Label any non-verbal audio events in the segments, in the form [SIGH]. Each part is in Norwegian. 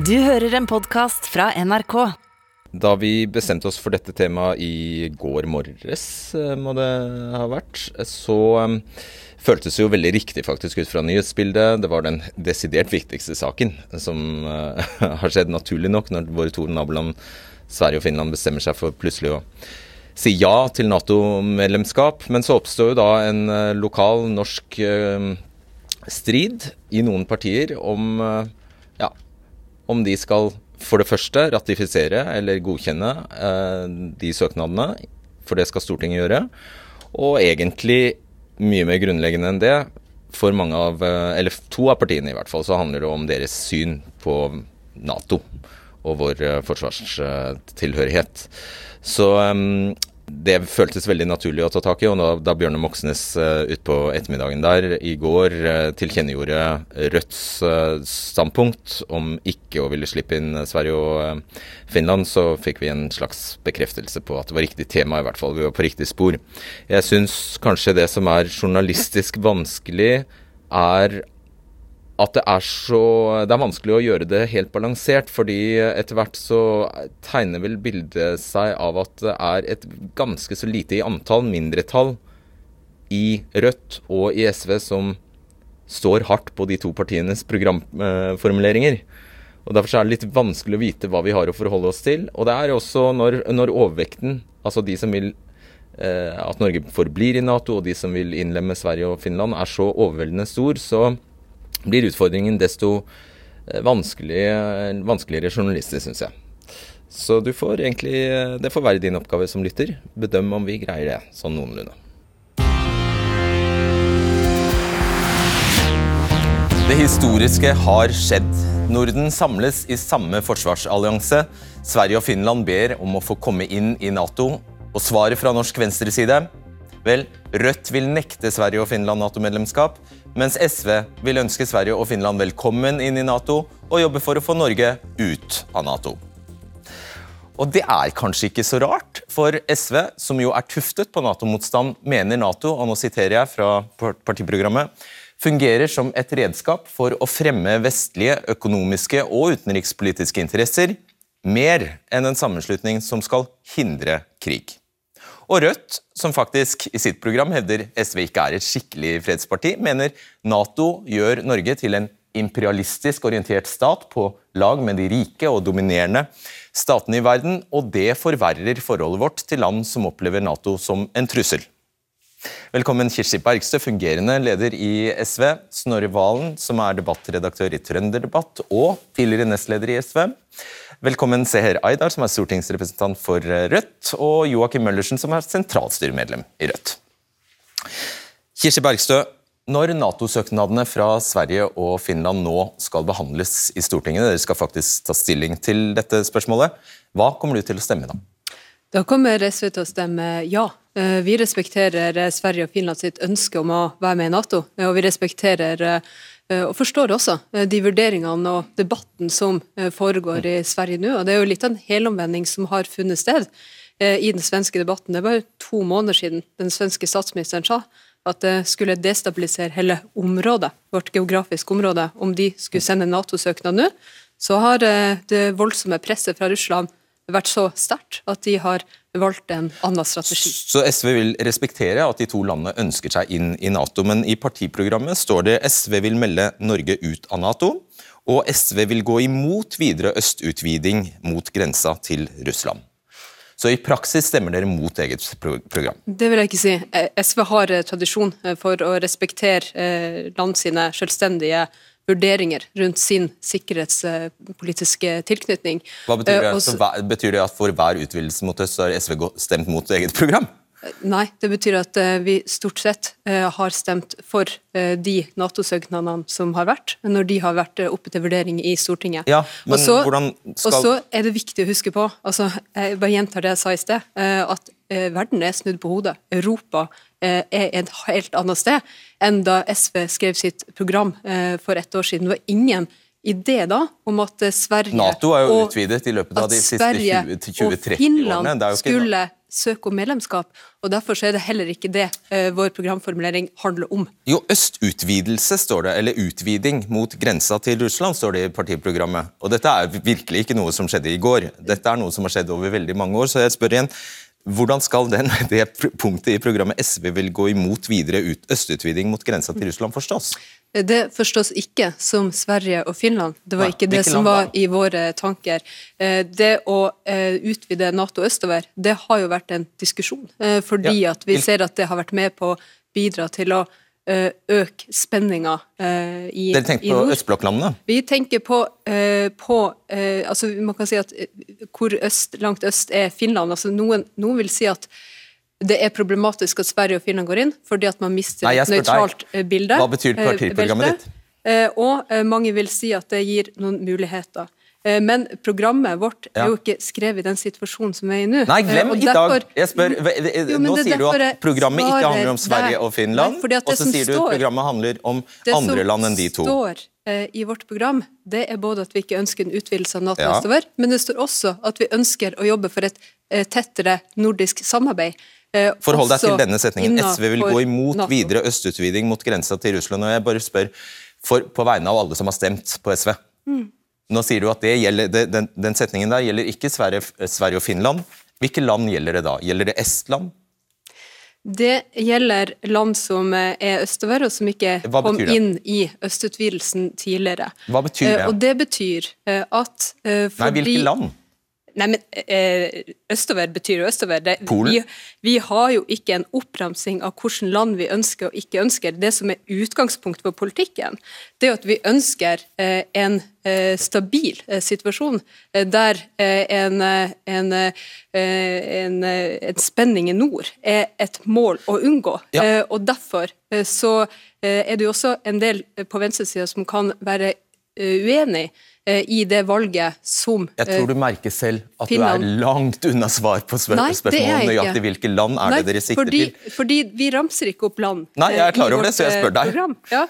Du hører en podkast fra NRK. Da vi bestemte oss for dette temaet i går morges, eh, må det ha vært, så um, føltes det jo veldig riktig faktisk ut fra nyhetsbildet. Det var den desidert viktigste saken som uh, [LAUGHS] har skjedd naturlig nok når våre to naboland Sverige og Finland bestemmer seg for plutselig å si ja til Nato-medlemskap. Men så oppstår jo da en lokal norsk strid i noen partier om, om de skal for det første ratifisere eller godkjenne eh, de søknadene, for det skal Stortinget gjøre. Og egentlig mye mer grunnleggende enn det, for mange av, eh, eller to av partiene i hvert fall, så handler det om deres syn på Nato og vår eh, forsvarstilhørighet. Så det føltes veldig naturlig å ta tak i. og Da, da Bjørne Moxnes uh, utpå ettermiddagen der i går uh, tilkjennegjorde Rødts uh, standpunkt om ikke å ville slippe inn Sverige og uh, Finland, så fikk vi en slags bekreftelse på at det var riktig tema, i hvert fall. Vi var på riktig spor. Jeg syns kanskje det som er journalistisk vanskelig, er at det er så Det er vanskelig å gjøre det helt balansert, fordi etter hvert så tegner vel bildet seg av at det er et ganske så lite i antall mindretall i Rødt og i SV som står hardt på de to partienes programformuleringer. Og Derfor er det litt vanskelig å vite hva vi har å forholde oss til. Og det er også når, når overvekten, altså de som vil eh, at Norge forblir i Nato, og de som vil innlemme Sverige og Finland, er så overveldende stor, så blir utfordringen desto vanskelig, vanskeligere, vanskeligere journalister, syns jeg. Så du får egentlig, eh, det får være din oppgave som lytter. Bedøm om vi greier det sånn noenlunde. Det historiske har skjedd. Norden samles i samme forsvarsallianse. Sverige og Finland ber om å få komme inn i Nato. Og svaret fra norsk venstreside Vel, Rødt vil nekte Sverige og Finland Nato-medlemskap, mens SV vil ønske Sverige og Finland velkommen inn i Nato og jobbe for å få Norge ut av Nato. Og det er kanskje ikke så rart, for SV, som jo er tuftet på Nato-motstand, mener Nato, og nå siterer jeg fra partiprogrammet, fungerer som et redskap for å fremme vestlige økonomiske og utenrikspolitiske interesser, mer enn en sammenslutning som skal hindre krig. Og Rødt, som faktisk i sitt program hevder SV ikke er et skikkelig fredsparti, mener Nato gjør Norge til en imperialistisk orientert stat på lag med de rike og dominerende statene i verden, og det forverrer forholdet vårt til land som opplever Nato som en trussel. Velkommen Kirsti Bergstø, fungerende leder i SV. Snorre Valen, som er debattredaktør i Trønderdebatt og tidligere nestleder i SV. Velkommen Seher Aydar, som er stortingsrepresentant for Rødt, og Joakim Møllersen, som er sentralstyremedlem i Rødt. Kirsti Bergstø, når Nato-søknadene fra Sverige og Finland nå skal behandles i Stortinget, dere skal faktisk ta stilling til dette spørsmålet, hva kommer du til å stemme da? Da kommer SV til å stemme ja. Eh, vi respekterer Sverige og Finland sitt ønske om å være med i Nato, og vi respekterer eh, Eh, og forstår også eh, de vurderingene og debatten som eh, foregår i Sverige nå. og Det er jo litt av en helomvending som har funnet sted i den svenske debatten. Det var jo to måneder siden den svenske statsministeren sa at det skulle destabilisere hele området, vårt geografiske område, om de skulle sende Nato-søknad nå. Så har det voldsomme presset fra Russland vært så sterkt at de har valgt en annen strategi. Så SV vil respektere at de to landene ønsker seg inn i Nato, men i partiprogrammet står det SV vil melde Norge ut av Nato, og SV vil gå imot videre østutviding mot grensa til Russland. Så i praksis stemmer dere mot eget program? Det vil jeg ikke si. Eh, SV har eh, tradisjon eh, for å respektere land sine selvstendige vurderinger rundt sin sikkerhetspolitiske tilknytning. Hva betyr det? Også, betyr det at for hver utvidelse mot øst så har SV stemt mot eget program? Nei, det betyr at vi stort sett har stemt for de Nato-søknadene som har vært, når de har vært oppe til vurdering i Stortinget. Ja, men også, hvordan skal... Og så er det viktig å huske på, altså, jeg bare gjentar det jeg sa i sted, at verden er snudd på hodet. Europa er et helt annet sted enn da SV skrev sitt program eh, for ett år siden. Det var ingen idé da om at eh, Sverige Nato er jo utvidet i løpet av de siste 20-30 årene. Finland skulle søke om medlemskap. og Derfor så er det heller ikke det eh, vår programformulering handler om. Jo, østutvidelse står det, eller utviding mot grensa til Russland, står det i partiprogrammet. Og dette er virkelig ikke noe som skjedde i går. Dette er noe som har skjedd over veldig mange år. Så jeg spør igjen, hvordan skal den, [LAUGHS] det punktet i programmet SV vil gå imot videre ut, østutviding mot grensa til Russland forstås? Det forstås ikke som Sverige og Finland. Det var ikke det som var i våre tanker. Eh, det å eh, utvide Nato østover, det har jo vært en diskusjon. Eh, fordi at vi ser at det har vært med på å bidra til å øke spenninga i, Dere tenker på østblokklandene? Vi tenker på, på altså Man kan si at hvor øst, langt øst er Finland. altså Noen, noen vil si at det er problematisk at Sverige og Finland går inn, fordi at man mister Nei, et nøytralt eh, bilde. Hva betyr eh, partiprogrammet ditt? Eh, og mange vil si at det gir noen muligheter. Men programmet vårt er jo ikke skrevet i den situasjonen som vi er i nå. Nei, glem i dag! Jeg spør, jo, Nå sier du at programmet ikke handler om Sverige og Finland, og så sier du at programmet handler om andre land enn de to. Det som står i vårt program, det er både at vi ikke ønsker en utvidelse av Nato ja. østover, men det står også at vi ønsker å jobbe for et tettere nordisk samarbeid. Eh, Forhold deg til denne setningen. SV vil gå imot NATO. videre østutviding mot grensa til Russland. og jeg bare spør for, På vegne av alle som har stemt på SV. Mm. Nå sier du at gjelder, det, den, den, setningen der gjelder ikke Sverige, Sverige og Finland. Hvilke land gjelder det da? Gjelder det Estland? Det gjelder land som eh, er østover, og som ikke kom inn i østutvidelsen tidligere. Hva betyr det? Eh, og det betyr at fordi Nei, hvilke land? Nei, men eh, Østover betyr jo østover. Det, vi, vi, har jo ikke en oppramsing av hvilke land vi ønsker og ikke ønsker. Det som er utgangspunktet for politikken, det er at vi ønsker eh, en eh, stabil eh, situasjon der en, en, en, en, spenning i nord er et mål å unngå. Ja. og Derfor så er det jo også en del på venstresida som kan være uenig Eh, i det valget som Jeg tror du merker selv at Finland. du er langt unna svar på spør Nei, spørsmålet nøyaktig hvilke land er Nei, det dere sikter fordi, til. Fordi vi ramser ikke opp land. Nei, jeg er klar over det, så jeg spør deg. Program. Ja.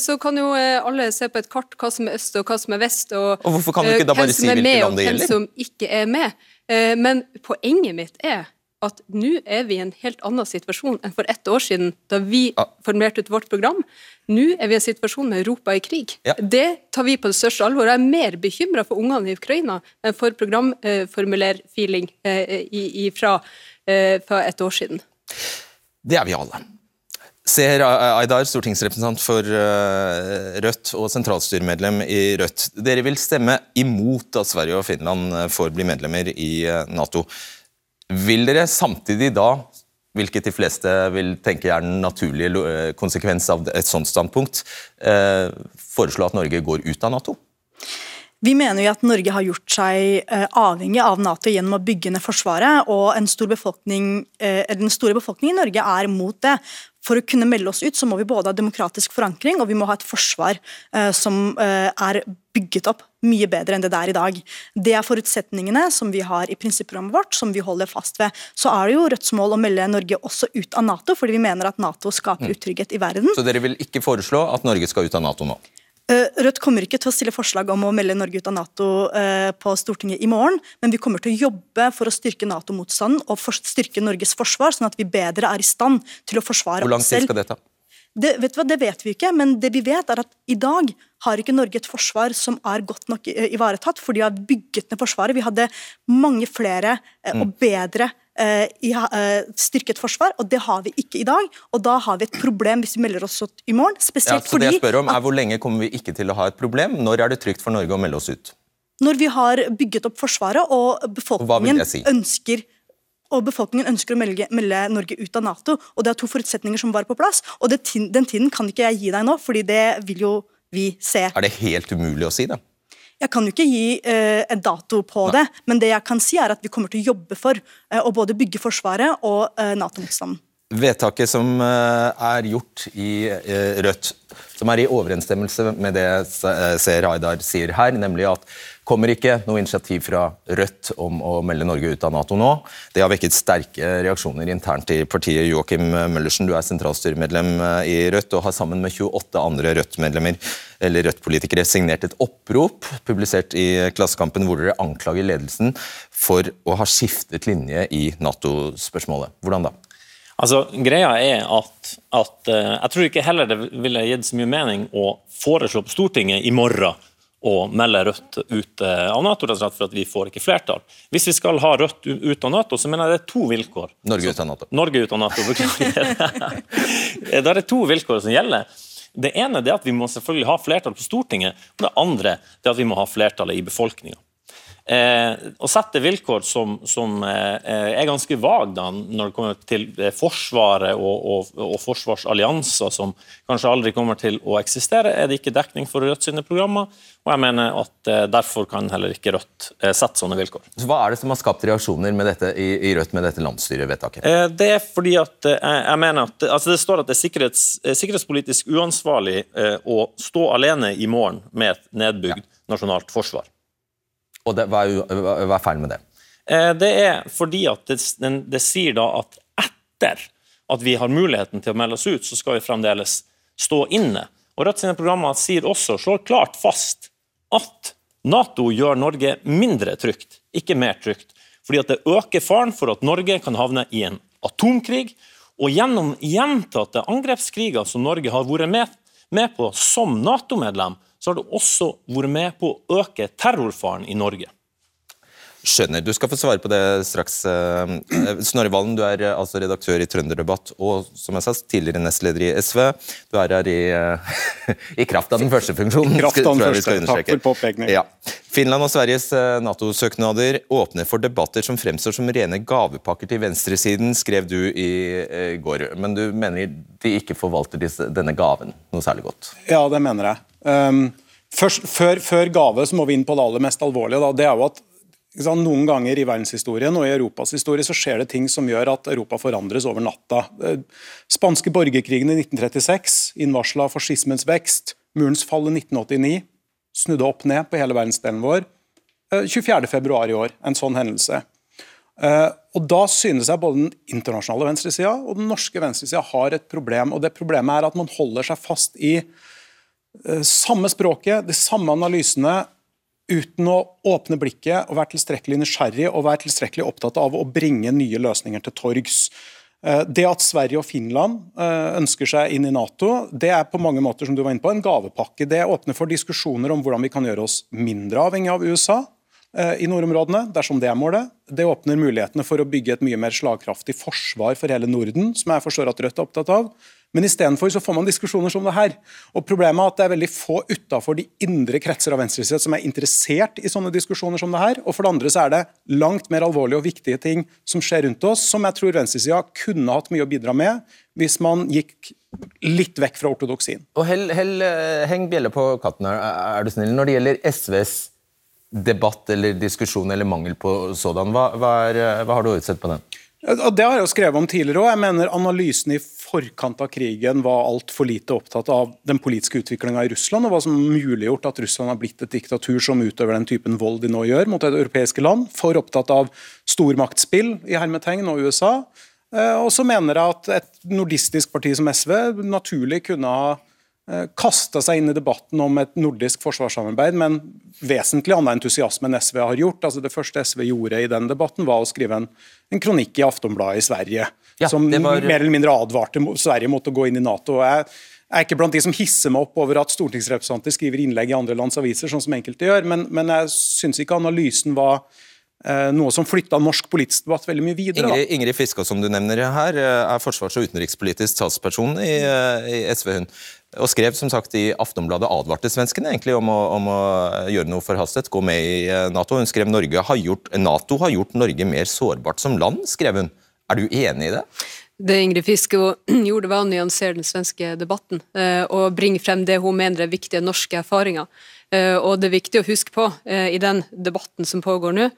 Så kan jo alle se på et kart hva som er øst og hva som er vest, og, og hvorfor kan du ikke da bare si hvilke land det gjelder? Hvem som ikke er med. Men poenget mitt er at nå er vi i en helt annen situasjon enn for ett år siden, da vi ja. formulerte ut vårt program. Nå er vi i en situasjon med Europa i krig. Ja. Det tar vi på det største alvor. Jeg er mer bekymra for ungene i Ukraina enn for programformulerfeeling eh, fra, eh, fra et år siden. Det er vi alle. Seher Aydar, stortingsrepresentant for eh, Rødt og sentralstyremedlem i Rødt. Dere vil stemme imot at Sverige og Finland får bli medlemmer i Nato. Vil dere samtidig da, hvilket de fleste vil tenke er den naturlige eh, konsekvens av et sånt standpunkt, eh, foreslå at Norge går ut av Nato? Vi mener jo at Norge har gjort seg eh, avhengig av Nato gjennom å bygge ned Forsvaret, og stor den store befolkningen i Norge er mot det. For å kunne melde oss ut, så må vi både ha demokratisk forankring og vi må ha et forsvar som er bygget opp mye bedre enn det det er i dag. Det er forutsetningene som vi har i prinsipprogrammet vårt, som vi holder fast ved. Så er det jo Rødts mål å melde Norge også ut av Nato, fordi vi mener at Nato skaper mm. utrygghet i verden. Så dere vil ikke foreslå at Norge skal ut av Nato nå? Eh, Rødt kommer ikke til å stille forslag om å melde Norge ut av Nato eh, på Stortinget i morgen, men vi kommer til å jobbe for å styrke Nato-motstanden og styrke Norges forsvar, sånn at vi bedre er i stand til å forsvare oss selv. Hvor lang tid skal det ta? Det vet, hva, det vet vi ikke, men det vi vet er at i dag har ikke Norge et forsvar som er godt nok ivaretatt, for de har bygget ned Forsvaret. Vi hadde mange flere eh, og mm. bedre eh, eh, styrket forsvar, og det har vi ikke i dag. Og da har vi et problem hvis vi melder oss ut i morgen. Spesielt ja, så det jeg spør om er Hvor lenge kommer vi ikke til å ha et problem? Når er det trygt for Norge å melde oss ut? Når vi har bygget opp Forsvaret og befolkningen si? ønsker og befolkningen ønsker å melde, melde, Norge ut av Nato. og Det er to forutsetninger som var på plass. og det, Den tiden kan ikke jeg gi deg nå, fordi det vil jo vi se. Er det helt umulig å si det? Jeg kan jo ikke gi eh, en dato på Nei. det, men det jeg kan si er at vi kommer til å jobbe for eh, å både bygge Forsvaret og eh, Nato-motstanden. Vedtaket som eh, er gjort i eh, Rødt, som er i overensstemmelse med det Seher Haidar sier her, nemlig at kommer ikke noe initiativ fra Rødt om å melde Norge ut av Nato nå. Det har vekket sterke reaksjoner internt i partiet. Joakim Møllersen, du er sentralstyremedlem i Rødt og har sammen med 28 andre Rødt-medlemmer eller Rødt-politikere signert et opprop publisert i Klassekampen hvor dere anklager ledelsen for å ha skiftet linje i Nato-spørsmålet. Hvordan da? Altså, Greia er at, at uh, jeg tror ikke heller det ville gitt så mye mening å foreslå på Stortinget i morgen å melde Rødt ut uh, av Nato, rett og slett for at vi får ikke flertall. Hvis vi skal ha Rødt ut av Nato, så mener jeg det er to vilkår. Norge ut av Nato. Norge ut av Nato, beklager. [LAUGHS] det er to vilkår som gjelder. Det ene er at vi må selvfølgelig ha flertall på Stortinget, og det andre er at vi må ha flertallet i befolkninga. Eh, å sette vilkår som, som eh, er ganske vage når det kommer til eh, Forsvaret og, og, og, forsvarsallianser som kanskje aldri kommer til å eksistere, er det ikke dekning for Rødt sine programmer. og jeg mener at eh, Derfor kan heller ikke Rødt eh, sette sånne vilkår. Så Hva er det som har skapt reaksjoner med dette, i, i, Rødt med dette landsstyrevedtaket? Eh, det er fordi at jeg mener at, altså Det står at det er sikkerhets, sikkerhetspolitisk uansvarlig å stå alene i morgen med et nedbygd nasjonalt forsvar. Og det, hva, er, hva, er, feil med det? Eh, det er fordi at det, det, sier da at etter at vi har muligheten til å melde oss ut, så skal vi fremdeles stå inne. Og Rødt sine programmer sier også, slår klart fast at Nato gjør Norge mindre trygt, ikke mer trygt. Fordi at det øker faren for at Norge kan havne i en atomkrig. Og gjennom gjentatte angrepskriger som Norge har vært med, med på som Nato-medlem, så har det også vært med på å øke terrorfaren i Norge. Skjønner. Du skal få svare på det straks. Eh, Snorre Valen, du er eh, altså redaktør i Trønderdebatt og som jeg sa, tidligere nestleder i SV. Du er her i, eh, [LAUGHS] i kraft av den første funksjonen. Kraft av den første, Takk for påpekningen. Ja. Finland og Sveriges Nato-søknader åpner for debatter som fremstår som rene gavepakker til venstresiden, skrev du i går. Men du mener de ikke forvalter disse, denne gaven noe særlig godt? Ja, det mener jeg. Um, først, før, før, gave så må vi inn på det aller mest alvorlige. Da. Det er jo at noen ganger i verdenshistorien og i Europas historie så skjer det ting som gjør at Europa forandres over natta. Eh, spanske borgerkrigen i 1936 innvarsla fascismens vekst. Murens fall i 1989 snudde opp ned på hele verdensdelen vår. 24.2 eh, i år, en sånn hendelse. Eh, og Da synes jeg både den internasjonale venstresida og den norske venstresida har et problem. og det Problemet er at man holder seg fast i samme språket, de samme analysene, uten å åpne blikket og være tilstrekkelig nysgjerrig og være tilstrekkelig opptatt av å bringe nye løsninger til torgs. Eh, det at Sverige og Finland eh, ønsker seg inn i Nato, det er på mange måter som du var inne på, en gavepakke. Det åpner for diskusjoner om hvordan vi kan gjøre oss mindre avhengig av USA eh, i nordområdene, dersom det er målet. Det åpner mulighetene for å bygge et mye mer slagkraftig forsvar for hele Norden, som jeg forstår at Rødt er opptatt av. Men istedenfor får man diskusjoner som det her. Og Problemet er at det er veldig få utafor de indre kretser av venstresiden som er interessert i sånne diskusjoner som det her. Og for det andre så er det langt mer alvorlige og viktige ting som skjer rundt oss, som jeg tror venstresida kunne hatt mye å bidra med hvis man gikk litt vekk fra ortodoksien. Og hell, hell, eh, Heng bjelle på katten her, er du snill. Når det gjelder SVs debatt eller diskusjon eller mangel på sådan, hva, hva, er, hva har du utsett på den? Det har jeg jo skrevet om tidligere òg. Jeg mener analysen i forkant av krigen var altfor lite opptatt av den politiske utviklinga i Russland, og hva som muliggjort at Russland har blitt et diktatur som utøver den typen vold de nå gjør mot et europeiske land. For opptatt av stormaktsspill i hermetegn og USA. Eh, og så mener jeg at et nordistisk parti som SV naturlig kunne ha kasta seg inn i debatten om et nordisk forsvarssamarbeid med en vesentlig annen entusiasme enn SV har gjort. Altså det første SV gjorde i den debatten, var å skrive en, en kronikk i Aftonbladet i Sverige. Ja, som var... mer eller mindre advarte Sverige mot å gå inn i Nato. Jeg er ikke blant de som hisser meg opp over at stortingsrepresentanter skriver innlegg i andre lands aviser, sånn som enkelte gjør, men, men jeg syns ikke analysen var Eh, noe som flytta norsk politisk debatt veldig mye videre. Ingrid, Ingrid Fiskå, som du nevner her, eh, er forsvars- og utenrikspolitisk talsperson i, eh, i, SV. hun, Og skrev som sagt i Aftonbladet advarte svenskene egentlig om å, om å, gjøre noe forhastet, gå med i Nato. Hun skrev Norge har gjort, Nato har gjort Norge mer sårbart som land, skrev hun. Er du enig i det? Det Ingrid Fiske gjorde, [CLEARS THROAT] var å nyansere den svenske debatten og bringe frem det hun mener er viktige norske erfaringer. Og det er viktig å huske på i den debatten som pågår nå,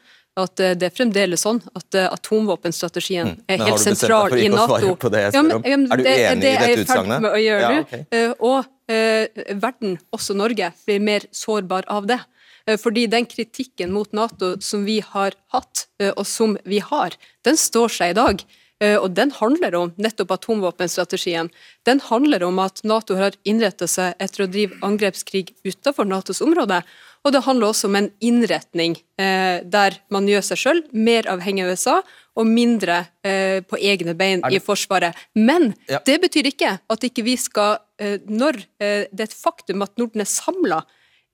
at det er fremdeles sånn at atomvåpenstrategien mm. er helt sentral i Nato. Det ja, men, ja, er du enig i dette utsagnet? Ja, okay. Og uh, verden, også Norge, blir mer sårbar av det. Uh, fordi den kritikken mot Nato som vi har hatt, uh, og som vi har, den står seg i dag. Eh, og den handler om nettopp atomvåpenstrategien. Den handler om at Nato har innrettet seg etter å drive angrepskrig utenfor Natos område. Og det handler også om en innretning eh, der man gjør seg sjøl mer avhengig av USA og mindre eh, på egne bein i Forsvaret. Men ja. det betyr ikke at ikke vi skal, eh, når eh, det er et faktum at Norden er samla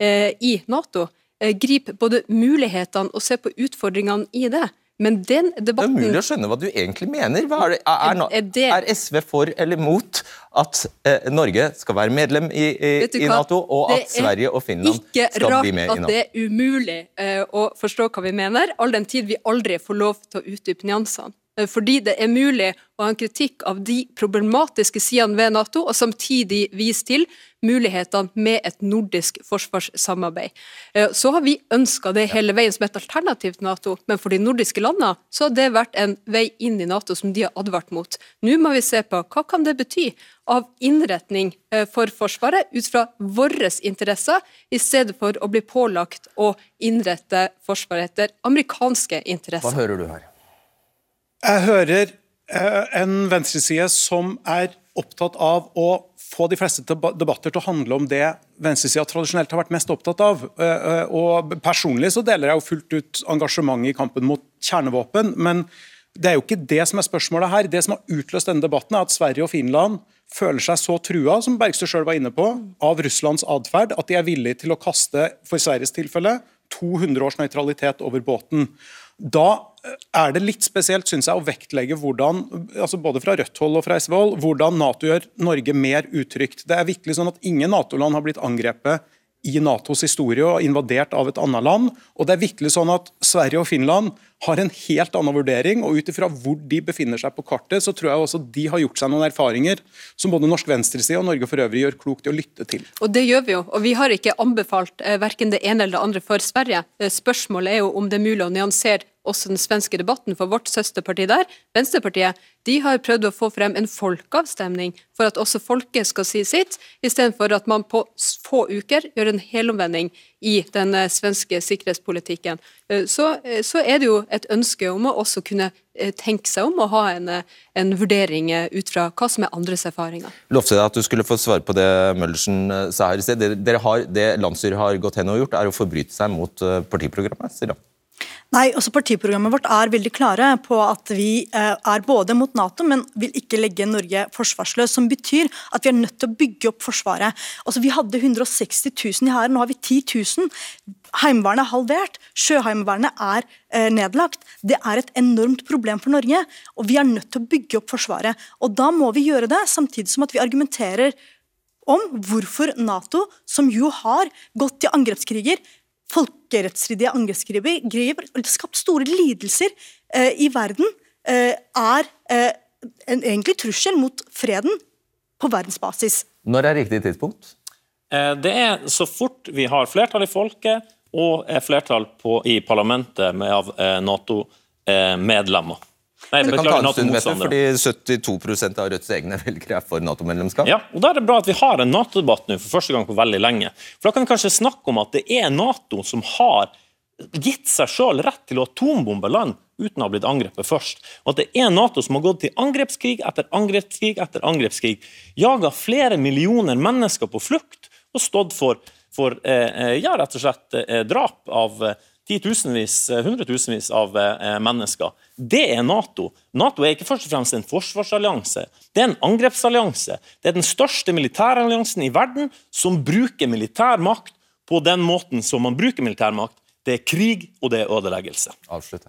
eh, i Nato, gripe både mulighetene og se på utfordringene i det. Men den debatten Det er umulig å skjønne hva du egentlig mener. Er, er, er, er, SV for eller mot at eh, Norge skal være medlem i, i, Nato, og at Sverige og Finland skal bli med i Nato? Det er ikke rart at det er umulig eh, å forstå hva vi mener, all den tid vi aldri får lov til å utdype nyansene. Eh, fordi det er mulig å ha en kritikk av de problematiske sidene ved Nato, og samtidig vise til mulighetene med et nordisk forsvarssamarbeid. Eh, så har vi ønska det hele veien som et alternativ til Nato, men for de nordiske landene så har det vært en vei inn i Nato som de har advart mot. Nå må vi se på hva kan det bety av innretning eh, for Forsvaret ut fra våre interesser, i stedet for å bli pålagt å innrette Forsvaret etter amerikanske interesser. Hva hører du her? Jeg hører eh, en venstreside som er opptatt av å få de fleste debatter til å handle om det venstresida tradisjonelt har vært mest opptatt av. Eh, eh, og Personlig så deler jeg jo fullt ut engasjementet i kampen mot kjernevåpen. Men det er jo ikke det som er spørsmålet her. Det som har utløst denne debatten, er at Sverige og Finland føler seg så trua, som Bergstø sjøl var inne på, av Russlands atferd at de er villige til å kaste, for Sveriges tilfelle, 200 års nøytralitet over båten. Da er det litt spesielt synes jeg, å vektlegge hvordan, altså både fra Rødt og fra SV hvordan Nato gjør Norge mer utrygt. Det er virkelig sånn at Ingen Nato-land har blitt angrepet i Natos historie og invadert av et annet land. Og det er virkelig sånn at Sverige og Finland har en helt annen vurdering. og Ut ifra hvor de befinner seg på kartet, så tror jeg også de har gjort seg noen erfaringer som både norsk venstreside og Norge for øvrig gjør klokt i å lytte til. Og Det gjør vi jo. og Vi har ikke anbefalt eh, verken det ene eller det andre for Sverige. Eh, spørsmålet er jo om det er mulig å nyansere også den svenske debatten, for vårt søsterparti der, Venstrepartiet, de har prøvd å få frem en folkeavstemning for at også folket skal si sitt, istedenfor at man på få uker gjør en helomvending i den eh, svenske sikkerhetspolitikken. Eh, så, eh, så, er det jo et ønske om å også kunne tenke seg om og ha en, en vurdering ut fra hva som er andres erfaringer. Lovte deg at du skulle få svare på det Møllersen sa her i sted. Dere har, det landsstyret har gått hen og gjort, er å forbryte seg mot partiprogrammet, sier han. Nei, også Partiprogrammet vårt er veldig klare på at vi eh, er både mot Nato, men vil ikke legge Norge forsvarsløs. Som betyr at vi er nødt til å bygge opp Forsvaret. Altså, Vi hadde 160 000 i hæren, nå har vi 10 000. Heimevernet er halvert, Sjøheimevernet er eh, nedlagt. Det er et enormt problem for Norge, og vi er nødt til å bygge opp Forsvaret. Og Da må vi gjøre det, samtidig som at vi argumenterer om hvorfor Nato, som jo har gått til angrepskriger, folkerettsstridige angrepskriger, skapt store lidelser eh, i verden, eh, er eh, en egentlig trussel mot freden på verdensbasis. Når er riktig tidspunkt? Eh, det er så fort vi har flertall i folket og flertall på, i parlamentet med, av eh, Nato-medlemmer. Nei, det kan ta en stund, fordi 72% av Rødts egne [LAUGHS] velgere er for Nato-medlemskap. Ja, og Da er det bra at vi har en Nato-debatt nå for første gang på veldig lenge. For Da kan vi kanskje snakke om at det er Nato som har gitt seg sjøl rett til å atombombe land uten å ha blitt angrepet først. Og at det er Nato som har gått til angrepskrig etter angrepskrig etter angrepskrig, jaga flere millioner mennesker på flukt og stått for, for eh, ja, rett og slett eh, drap av eh, titusenvis, hundretusenvis av mennesker. Det er Nato. Nato er ikke først og fremst en forsvarsallianse, det er en angrepsallianse. Det er den største militæralliansen i verden som bruker militær makt på den måten som man bruker militær makt. Det er krig, og det er ødeleggelse. Avslutt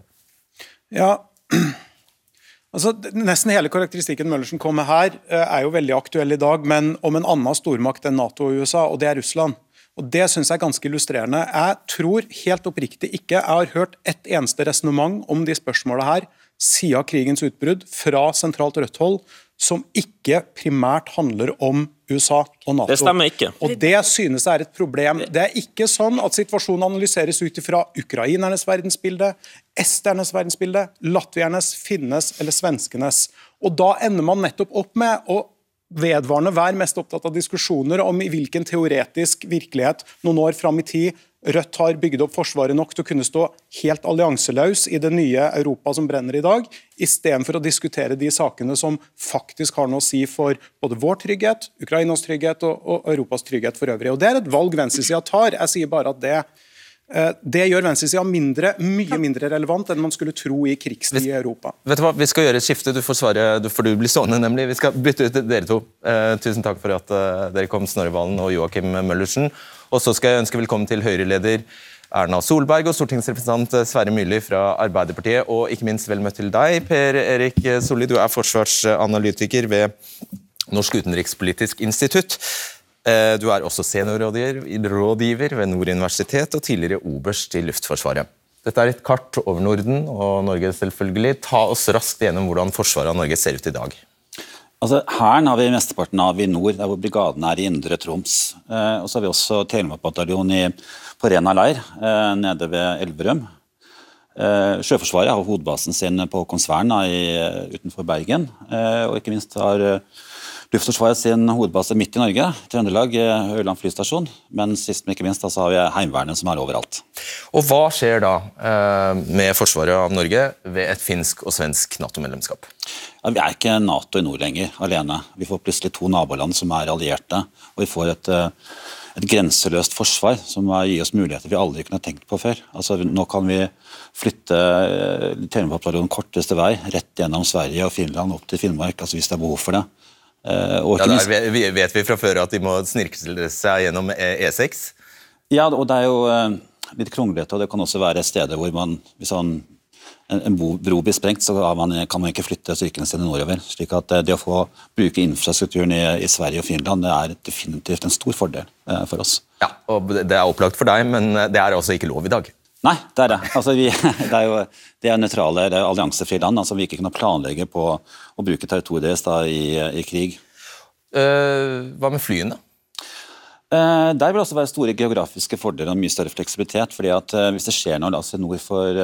Ja, [CLEARS THROAT] altså Nesten hele karakteristikken Møllersen kom med her, eh, er jo veldig aktuell i dag, men om en annen stormakt enn Nato og USA, og det er Russland. Og Det synes jeg er ganske illustrerende. Jeg tror helt oppriktig ikke jeg har hørt et eneste resonnement om de spørsmåla her siden krigens utbrudd fra sentralt Rødt hold som ikke primært handler om USA og Nato. Det stemmer ikke. Og Det synes jeg er et problem. Det er ikke sånn at situasjonen analyseres ut fra ukrainernes verdensbilde, esternes verdensbilde, latviernes, finnes eller svenskenes. Og Da ender man nettopp opp med å vedvarende være mest opptatt av diskusjoner om i hvilken teoretisk virkelighet noen år fram i tid Rødt har bygd opp Forsvaret nok til å kunne stå helt allianseløs i det nye Europa som brenner i dag, istedenfor å diskutere de sakene som faktisk har noe å si for både vår trygghet, Ukrainas trygghet og, og Europas trygghet for øvrig. Og Det er et valg venstresida tar. Jeg sier bare at det det gjør venstresida mindre, mye mindre relevant enn man skulle tro i krigstid i Europa. Vet du hva, Vi skal gjøre et skifte. Du får svare, du får du bli stående, nemlig. Vi skal bytte ut dere to. Eh, tusen takk for at uh, dere kom, Snorre Valen og Joakim Møllersen. Og så skal jeg ønske velkommen til Høyre-leder Erna Solberg og stortingsrepresentant Sverre Myrli fra Arbeiderpartiet. Og ikke minst vel møtt til deg, Per Erik Solli. Du er forsvarsanalytiker ved Norsk utenrikspolitisk institutt. Eh, du er også seniorrådgiver ved Nord universitet og tidligere oberst i Luftforsvaret. Dette er et kart over Norden og Norge, selvfølgelig. Ta oss raskt gjennom hvordan forsvaret av Norge ser ut i dag. Altså, Hæren har vi mesteparten av i nord, der hvor brigaden er i Indre Troms. Eh, og så har vi også Telemarkbataljonen på Rena leir, eh, nede ved Elverum. Eh, Sjøforsvaret har hovedbasen sin på Konsvern utenfor Bergen. Eh, og ikke minst har eh, Luftforsvaret sin hovedbase midt i Norge, Trøndelag, eh, Ørland flystasjon. Men sist, men ikke minst, så har vi Heimevernet som er overalt. Og Hva skjer da med forsvaret av Norge ved et finsk og svensk Nato-medlemskap? Ja, vi er ikke Nato i nord lenger, alene. Vi får plutselig to naboland som er allierte. Og vi får et, eh, et grenseløst forsvar som gir oss muligheter vi aldri kunne tenkt på før. Altså, nå kan vi flytte eh, Telemarkbataljonen korteste vei rett gjennom Sverige og Finland opp til Finnmark altså hvis det er behov for det. Uh, ja, der vet vi fra før at de må snirke seg gjennom E6? E ja, og det er jo uh, litt kronglete, og det kan også være steder hvor man hvis man en bro blir sprengt, så man, kan man ikke flytte styrkene sine nordover. slik at eh, Det å få bruke infrastrukturen i, i Sverige og Finland det er definitivt en stor fordel eh, for oss. Ja, og Det er opplagt for deg, men eh, det er altså ikke lov i dag? Nei, det er det. Altså, vi, [LAUGHS] det er jo det er nøytrale, alliansefrie land. altså Vi ikke kunne planlegge på å bruke territoriet deres da, i, i krig. Uh, hva med flyene? Uh, der vil det også være store geografiske fordeler og mye større fleksibilitet. fordi at uh, Hvis det skjer noe altså nord for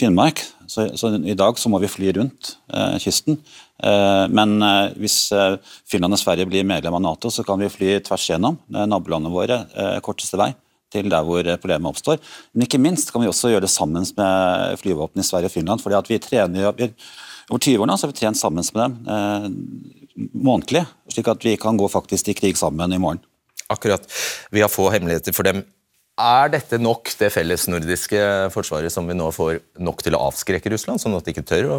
Finnmark, så, så, i dag så må vi fly rundt kysten. Men hvis Finland og Sverige blir medlem av Nato, så kan vi fly tvers gjennom nabolandene våre korteste vei til der hvor problemet oppstår. Men ikke minst kan vi også gjøre det sammen med flyvåpenet i Sverige og Finland. fordi at vi trener vi, Over 20 år nå så har vi trent sammen med dem månedlig, slik at vi kan gå faktisk i krig sammen i morgen akkurat vi har få hemmeligheter for dem. Er dette nok, det fellesnordiske forsvaret som vi nå får, nok til å avskrekke Russland, sånn at de ikke tør å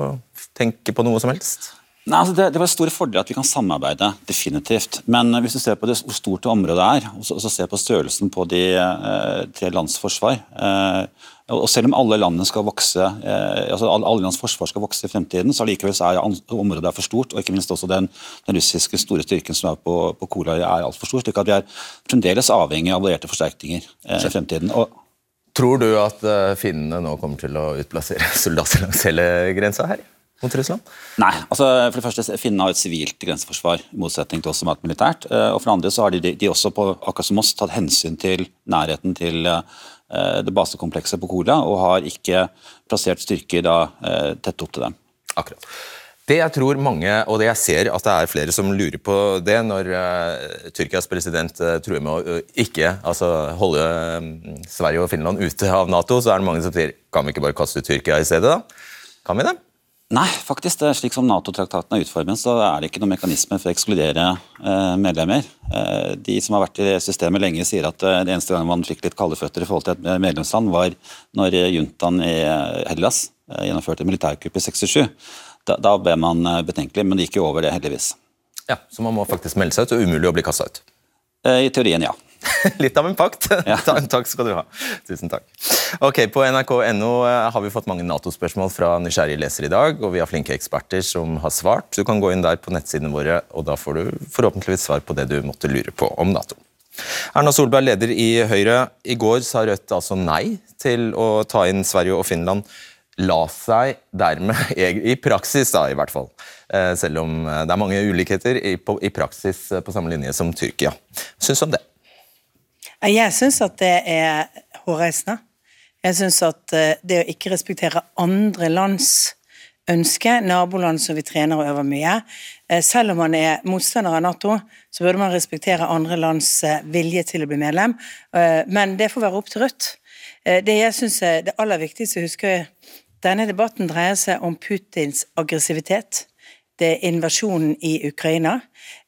tenke på noe som helst? Nei, altså det, det var store fordeler at vi kan samarbeide, definitivt. Men hvis du ser på det, hvor stort det området er, og så, så ser på størrelsen på de eh, tre lands forsvar eh, og Selv om alle landene skal vokse, eh, altså alle lands forsvar skal vokse i fremtiden, så likevel så er området for stort. og ikke minst også Den, den russiske store styrken som er på, på Kola er altfor stor. slik at Vi er fremdeles avhengig av allierte forsterkninger eh, i fremtiden. Og, Tror du at uh, finnene nå kommer til å utplassere [LAUGHS] soldater langs hele grensa her? Mot Russland? Nei. altså for det første, Finnene har et sivilt grenseforsvar, i motsetning til oss som har et militært. Eh, og for det andre så har de, de også, på, akkurat som oss, tatt hensyn til nærheten til Eh, det basekomplekset på Kola, og har ikke plassert styrker da, eh, tett opp til dem. Akkurat. Det jeg tror mange, og det jeg ser at det er flere som lurer på det når uh, Tyrkias president uh, truer med å uh, ikke altså, holde Sverige og Finland ute av Nato, så er det mange som sier kan vi ikke bare kaste ut Tyrkia i stedet, da? Kan vi det? Nei, faktisk. det er Slik som Nato-traktaten er utformet, så er det ikke noen mekanisme for å ekskludere eh, medlemmer. Eh, de som har vært i systemet lenge, sier at eh, det eneste gang man fikk litt kalde føtter i forhold til et medlemsland, var når juntaen i Hellas gjennomførte militærkupp i 67. Da, da ble man betenkelig, men det gikk jo over det, heldigvis. Ja, Så man må faktisk melde seg ut, og umulig å bli kasta ut? I teorien, ja. [LAUGHS] Litt av en pakt. Ja. [LAUGHS] takk skal du ha. Tusen takk. Ok, På nrk.no eh, har vi fått mange Nato-spørsmål fra nysgjerrige lesere i dag, og vi har flinke eksperter som har svart. Du kan gå inn der på nettsidene våre, og da får du forhåpentligvis svar på det du måtte lure på om Nato. Erna Solberg, leder i Høyre. I går sa Rødt altså nei til å ta inn Sverige og Finland. la seg dermed, [LAUGHS] i praksis da i hvert fall, eh, selv om det er mange ulikheter, i, i praksis på samme linje som Tyrkia. Syns om det? Jeg syns at det er hårreisende. Jeg syns at det å ikke respektere andre lands ønske, naboland som vi trener og øver mye. Selv om man er motstander av Nato, så burde man respektere andre lands vilje til å bli medlem, men det får være opp til Rødt. Det jeg syns er det aller viktigste å huske, denne debatten dreier seg om Putins aggressivitet. Det er invasjonen i Ukraina.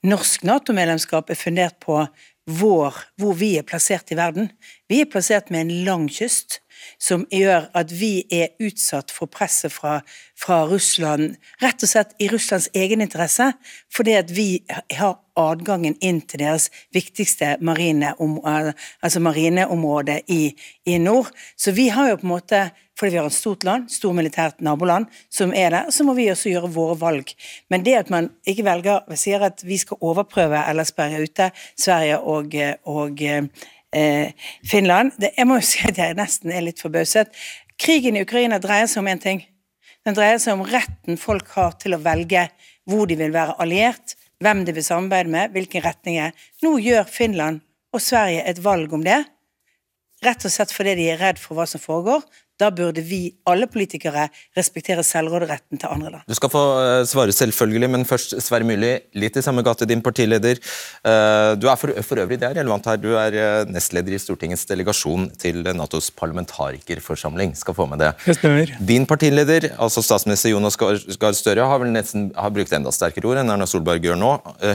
Norsk Nato-medlemskap er fundert på vår, hvor vi er plassert i verden. Vi er plassert med en lang kyst som gjør at vi er utsatt for presset fra, fra Russland, rett og slett i Russlands egeninteresse, fordi at vi har adgangen inn til deres viktigste marine om, altså marineområde i, i nord. Så vi har jo på en måte fordi vi har et stort land, stor militært naboland, som er der, så må vi også gjøre våre valg. Men det at man ikke velger, sier at vi skal overprøve eller sperre ute Sverige og, og eh, Finland. Det, jeg må jo si at jeg nesten er litt forbauset. Krigen i Ukraina dreier seg om én ting. Den dreier seg om retten folk har til å velge hvor de vil være alliert, hvem de vil samarbeide med, hvilken retning er. Nå gjør Finland og Sverige et valg om det, rett og slett fordi de er redd for hva som foregår. Da burde vi, alle politikere, respektere selvråderetten til andre land. Du skal få uh, svare selvfølgelig, men først Sverre Myrli, litt i samme gate, din partileder. Uh, du er for, for, øvrig, det er relevant her, du er uh, nestleder i Stortingets delegasjon til Natos parlamentarikerforsamling. Skal få med det. Det stemmer. Din partileder, altså statsminister Jonas Gahr Støre, har vel nesten har brukt enda sterkere ord enn Erna Solberg gjør nå.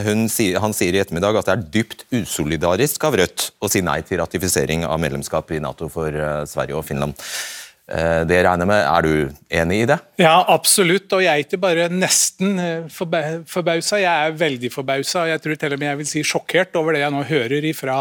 Hun, han sier i ettermiddag at det er dypt usolidarisk av Rødt å si nei til ratifisering av medlemskap i Nato for Sverige og Finland. Eh, det regner med. Er du enig i det? Ja, absolutt. Og jeg er ikke bare nesten eh, forbausa, jeg er veldig forbausa. Jeg tror til og med jeg vil si sjokkert over det jeg nå hører fra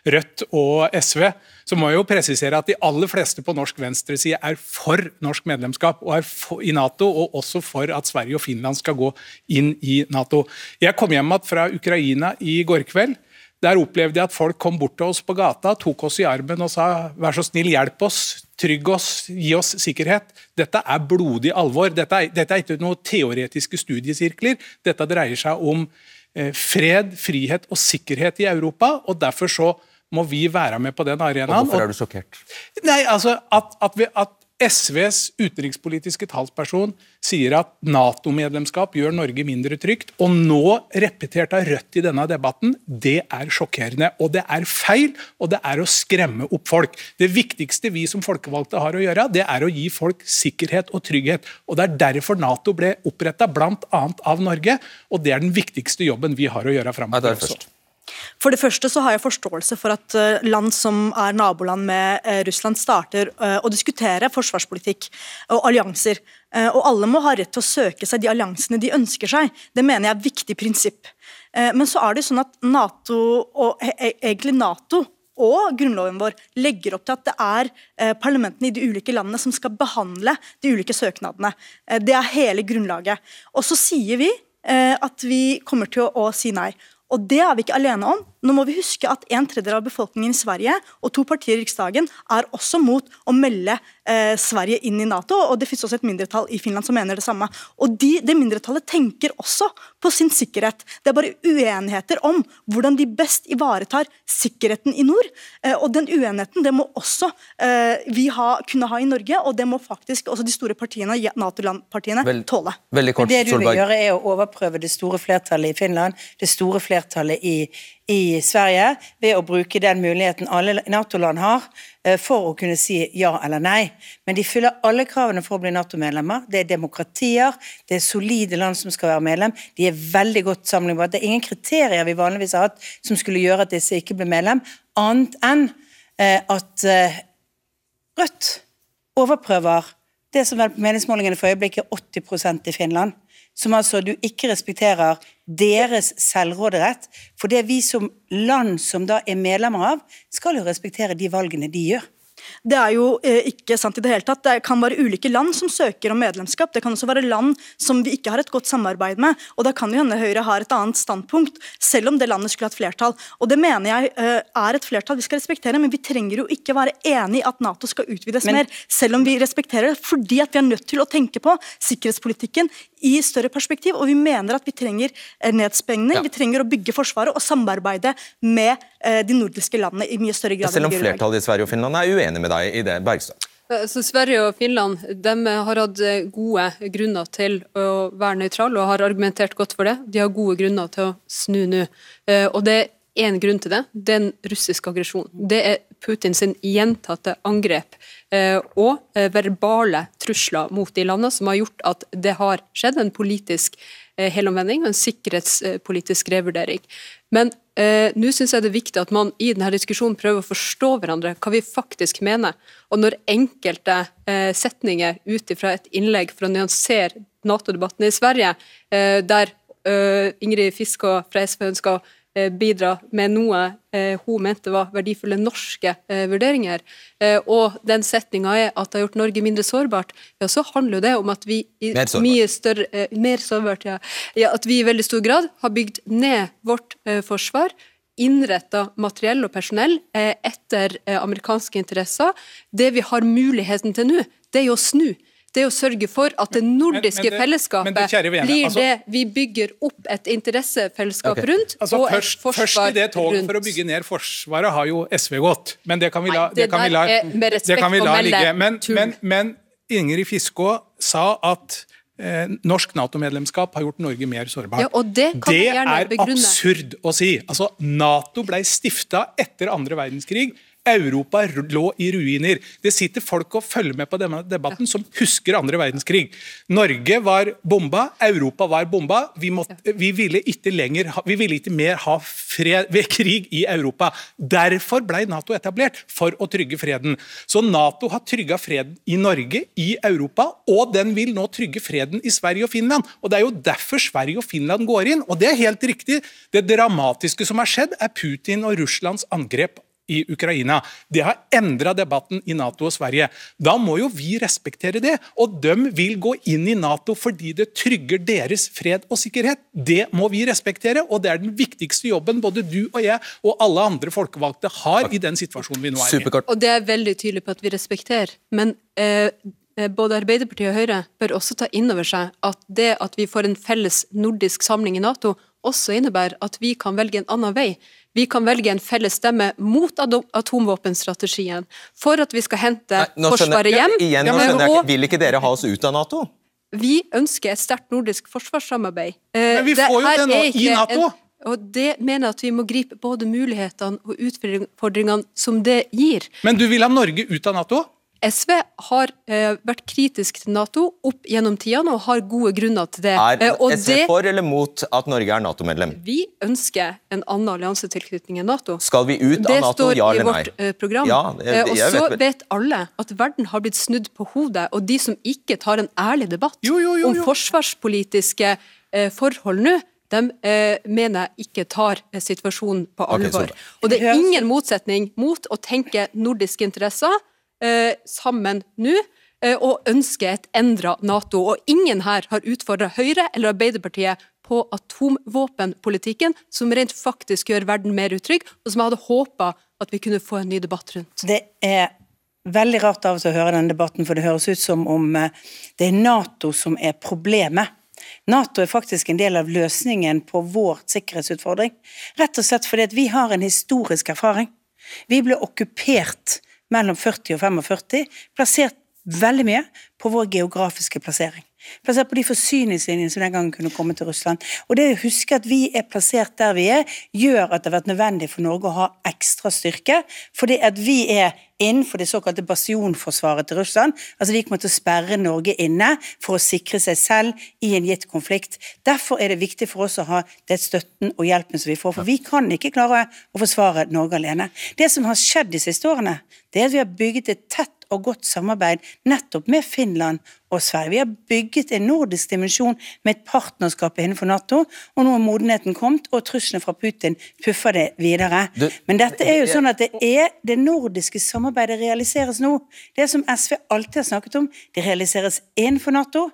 Rødt og SV. Så må jeg jo presisere at de aller fleste på norsk venstreside er for norsk medlemskap og er for, i Nato, og også for at Sverige og Finland skal gå inn i Nato. Jeg kom hjem igjen fra Ukraina i går kveld. Der opplevde jeg at folk kom bort til oss på gata, tok oss i armen og sa 'vær så snill, hjelp oss', trygg oss, gi oss sikkerhet. Dette er blodig alvor. Dette er, dette er ikke noen teoretiske studiesirkler. Dette dreier seg om eh, fred, frihet og sikkerhet i Europa. og Derfor så må vi være med på den arenaen. Og Hvorfor er du sjokkert? Nei, altså at, at, vi, at SVs utenrikspolitiske talsperson sier at Nato-medlemskap gjør Norge mindre trygt, og nå repetert av Rødt i denne debatten, det er sjokkerende. Og det er feil, og det er å skremme opp folk. Det viktigste vi som folkevalgte har å gjøre, det er å gi folk sikkerhet og trygghet. Og Det er derfor Nato ble oppretta, bl.a. av Norge, og det er den viktigste jobben vi har å gjøre framover. For det første så har jeg forståelse for at eh, land som er naboland med eh, Russland, starter eh, å diskutere forsvarspolitikk og allianser. Og alle må ha rett til å søke seg de alliansene de ønsker seg. Det mener jeg er et viktig prinsipp. Men så er det sånn at Nato, og e, e, egentlig Nato og grunnloven vår legger opp til at det er parlamentene i de ulike landene som skal behandle de ulike søknadene. Det er hele grunnlaget. Og så sier vi at vi kommer til å si nei. Og det er vi ikke alene om. Nå må vi huske at En tredjedel av befolkningen i Sverige og to partier i Riksdagen er også mot å melde eh, Sverige inn i Nato. og Det finnes også et mindretall i Finland som mener det samme. Og de, Det mindretallet tenker også på sin sikkerhet. Det er bare uenigheter om hvordan de best ivaretar sikkerheten i nord. Eh, og Den uenigheten det må også eh, vi ha, kunne ha i Norge, og det må faktisk også de store partiene, NATO-partiene, tåle. Veldig kort, det du vil gjøre er å overprøve det store flertallet i Finland, det store flertallet i i Sverige ved å bruke den muligheten alle Nato-land har eh, for å kunne si ja eller nei. Men de fyller alle kravene for å bli Nato-medlemmer. Det er demokratier, det er solide land som skal være medlem. De er veldig godt sammenlignbare. Det er ingen kriterier vi vanligvis har hatt som skulle gjøre at disse ikke ble medlem, annet enn eh, at eh, Rødt overprøver det som vel på meningsmålingene for øyeblikket er 80% i Finland som altså du ikke respekterer deres selvråderett. For det vi som land som da er medlemmer av, skal jo respektere de valgene de gjør. Det er jo eh, ikke sant i det hele tatt. Det kan være ulike land som søker om medlemskap. Det kan også være land som vi ikke har et godt samarbeid med. og Da kan jo hende Høyre har et annet standpunkt, selv om det landet skulle hatt flertall. Og Det mener jeg eh, er et flertall vi skal respektere, men vi trenger jo ikke være enig i at Nato skal utvides Men- mer, selv om vi respekterer det, fordi at vi er nødt til å tenke på sikkerhetspolitikken i større perspektiv. Og vi mener at vi trenger nedspengning. Ja. vi trenger å bygge Forsvaret og samarbeide med eh, de nordiske landene i mye større grad. Selv om flertallet i Sverige og Finland er uenig med deg i det, Bergstad. Eh, Så Sverige og Finland de har hatt eh, gode grunner til å være nøytrale og har argumentert godt for det. De har gode grunner til å snu nå. Eh, Og det er én grunn til det. Det er en russisk aggresjon. Det er Putin sin gjentatte angrep eh, og eh, verbale trusler mot de landene som har gjort at det har skjedd en politisk eh, helomvending og en sikkerhetspolitisk revurdering. Men eh, nå syns jeg det er viktig at man i denne diskusjonen prøver å forstå hverandre, hva vi faktisk mener. Og når enkelte eh, setninger ut ifra et innlegg for å nyansere Nato-debatten i Sverige, eh, der Ingrid Fiskå fra SV ønsker å bidra med noe eh, hun mente var verdifulle norske eh, vurderinger, eh, og den setninga er at det har gjort Norge mindre sårbart, ja, så handler det om at vi i Mer sårbart. større eh, Mer sårbart, ja. ja. At vi i veldig stor grad har bygd ned vårt eh, forsvar. Innretta materiell og personell eh, etter eh, amerikanske interesser. Det vi har muligheten til nå, det er jo å snu. Det er å sørge for at det nordiske men det- fellesskapet men det, kjære blir altså- det vi bygger opp et interessefellesskap okay. rundt, Altså og et forsvar rundt. først i det toget rundt. for å bygge ned Forsvaret har jo SV gått. Men det kan vi la, Nei, det kan vi la, med respekt det kan vi la ligge. Men, men, men Ingrid Fiskå sa at eh, norsk Nato-medlemskap har gjort Norge mer sårbart. Ja, og det kan det jeg gjerne er begrunne. absurd å si. Altså, Nato ble stifta etter andre verdenskrig. Europa lå i ruiner. Det sitter folk og følger med på denne debatten som husker andre verdenskrig. Norge var bomba, Europa var bomba. Vi, måtte, vi, ville ikke lenger vi ville ikke mer ha fred ved krig i Europa. Derfor ble Nato etablert, for å trygge freden. Så Nato har trygga freden i Norge, i Europa, og den vil nå trygge freden i Sverige og Finland. Og Det er jo derfor Sverige og Finland går inn. Og det er helt riktig. Det dramatiske som har skjedd, er Putin og Russlands angrep i Ukraina. Det har endra debatten i Nato og Sverige. Da må jo vi respektere det. Og de vil gå inn i Nato fordi det trygger deres fred og sikkerhet. Det må vi respektere, og det er den viktigste jobben både du og jeg og alle andre folkevalgte har i den situasjonen vi nå er i. Superkort. Og det er veldig tydelig på at vi respekterer. Men eh, eh, både Arbeiderpartiet og Høyre bør også ta inn over seg at det at vi får en felles nordisk samling i Nato, også innebærer at vi kan velge en annen vei. Vi kan velge en felles stemme mot atomvåpenstrategien, for at vi skal hente Nei, Forsvaret hjem. Igjen, nå skjønner jeg ikke. Vil ikke dere ha oss ut av Nato? vi ønsker et sterkt nordisk forsvarssamarbeid. Eh, Men vi får jo det nå i NATO. En, og det mener jeg at vi må gripe både mulighetene og utfordringene som det gir. Men du vil ha Norge ut av Nato? SV har eh, vært kritisk til Nato opp gjennom tidene og har gode grunner til det. Er Eh, og SV det for eller mot at Norge er Nato-medlem? vi ønsker en annen alliansetilknytning enn Nato. Skal vi ut Det av Nato, står ja eller nei? vårt eh, program. Ja, det- Eh, og så vet- vet alle at verden har blitt snudd på hodet, og de som ikke tar en ærlig debatt Jo, jo, jo, om forsvarspolitiske eh, forhold nå, de eh, mener jeg ikke tar situasjonen på alvor. Okay, og det er ingen motsetning mot å tenke nordiske interesser eh, sammen nå. eh, Og ønske et endra Nato. Og ingen her har utfordra Høyre eller Arbeiderpartiet på atomvåpenpolitikken, som rent faktisk gjør verden mer utrygg, og som jeg hadde håpa at vi kunne få en ny debatt rundt. Det er veldig rart av og til å høre denne debatten, for det høres ut som om eh, det er Nato som er problemet. Nato er faktisk en del av løsningen på vår sikkerhetsutfordring. Rett og slett fordi vi har en historisk erfaring. Vi ble okkupert mellom 40 og 45, plassert veldig mye på vår geografiske plassering. Plassert på de forsyningslinjene som den gangen kunne komme til Russland. Og det å huske at vi er plassert der vi er, gjør at det har vært nødvendig for Norge å ha ekstra styrke, fordi at vi er innenfor det såkalte bastionforsvaret til Russland. Altså de kommer til å sperre Norge inne for å sikre seg selv i en gitt konflikt. Derfor er det viktig for oss å ha det støtten og hjelpen som vi får, for vi kan ikke klare å forsvare Norge alene. Det som har skjedd de siste årene, det er at vi har bygget et tett og godt samarbeid nettopp med Finland og Sverige. Vi har bygget en nordisk dimensjon med et partnerskap innenfor Nato, og nå er modenheten kommet, og truslene fra Putin puffer det videre. Du- Men dette er jo sånn at det er det nordiske samarbeidet realiseres nå. Det som SV alltid har snakket om, det realiseres innenfor Nato.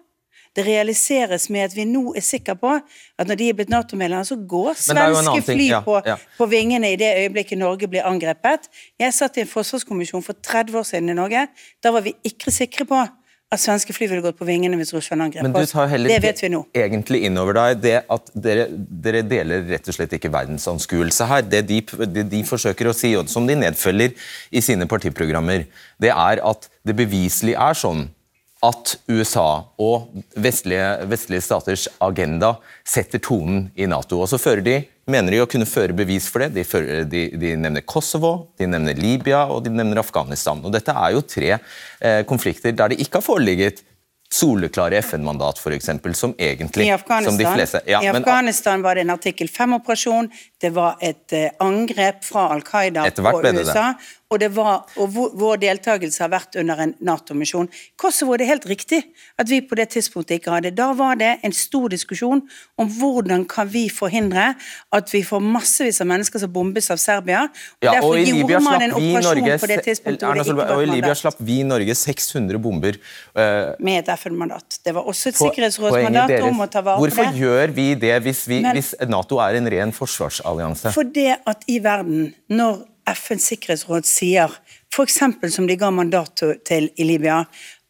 Det realiseres med at vi nå er sikre på at når de er blitt Nato-medlemmer, så går svenske fly ja, på, ja. på vingene i det øyeblikket Norge blir angrepet. Jeg satt i en forsvarskommisjon for 30 år siden i Norge. Da var vi ikke sikre på at svenske fly ville gått på vingene hvis Russland angrep Men du oss. Det vet vi nå. egentlig innover deg det at dere, dere deler rett og slett ikke verdensanskuelse her. Det de, det de forsøker å si, og som de nedfølger i sine partiprogrammer, det er at det beviselig er sånn at USA og vestlige, vestlige staters agenda setter tonen i Nato. Og så fører de, mener de å kunne føre bevis for det. De, fører, de, de nevner Kosovo, de nevner Libya og de nevner Afghanistan. Og Dette er jo tre eh, konflikter der det ikke har foreligget soleklare FN-mandat, f.eks., som egentlig I Afghanistan, som de fleste, ja, I men- var det en artikkel 5-operasjon, det var et eh, angrep fra Al Qaida på USA, det USA, og, det var, og vår, deltakelse har vært under en Nato-misjon. Kosovo det er helt riktig at vi på det tidspunktet ikke hadde. Da var det en stor diskusjon om hvordan kan vi forhindre at vi får massevis av mennesker som bombes av Serbia. Og Ja, og i Libya slapp vi Norge, det det Solberg, og i Libya slapp vi Norge 600 bomber. Uh, Med et FN-mandat. Det var også et sikkerhetsrådsmandat om å ta vare på det. Hvorfor gjør vi det hvis, vi, Men- hvis Nato er en ren forsvarsallianse? For det at i verden, når FNs sikkerhetsråd sier, f.eks. som de ga mandat til- i Libya,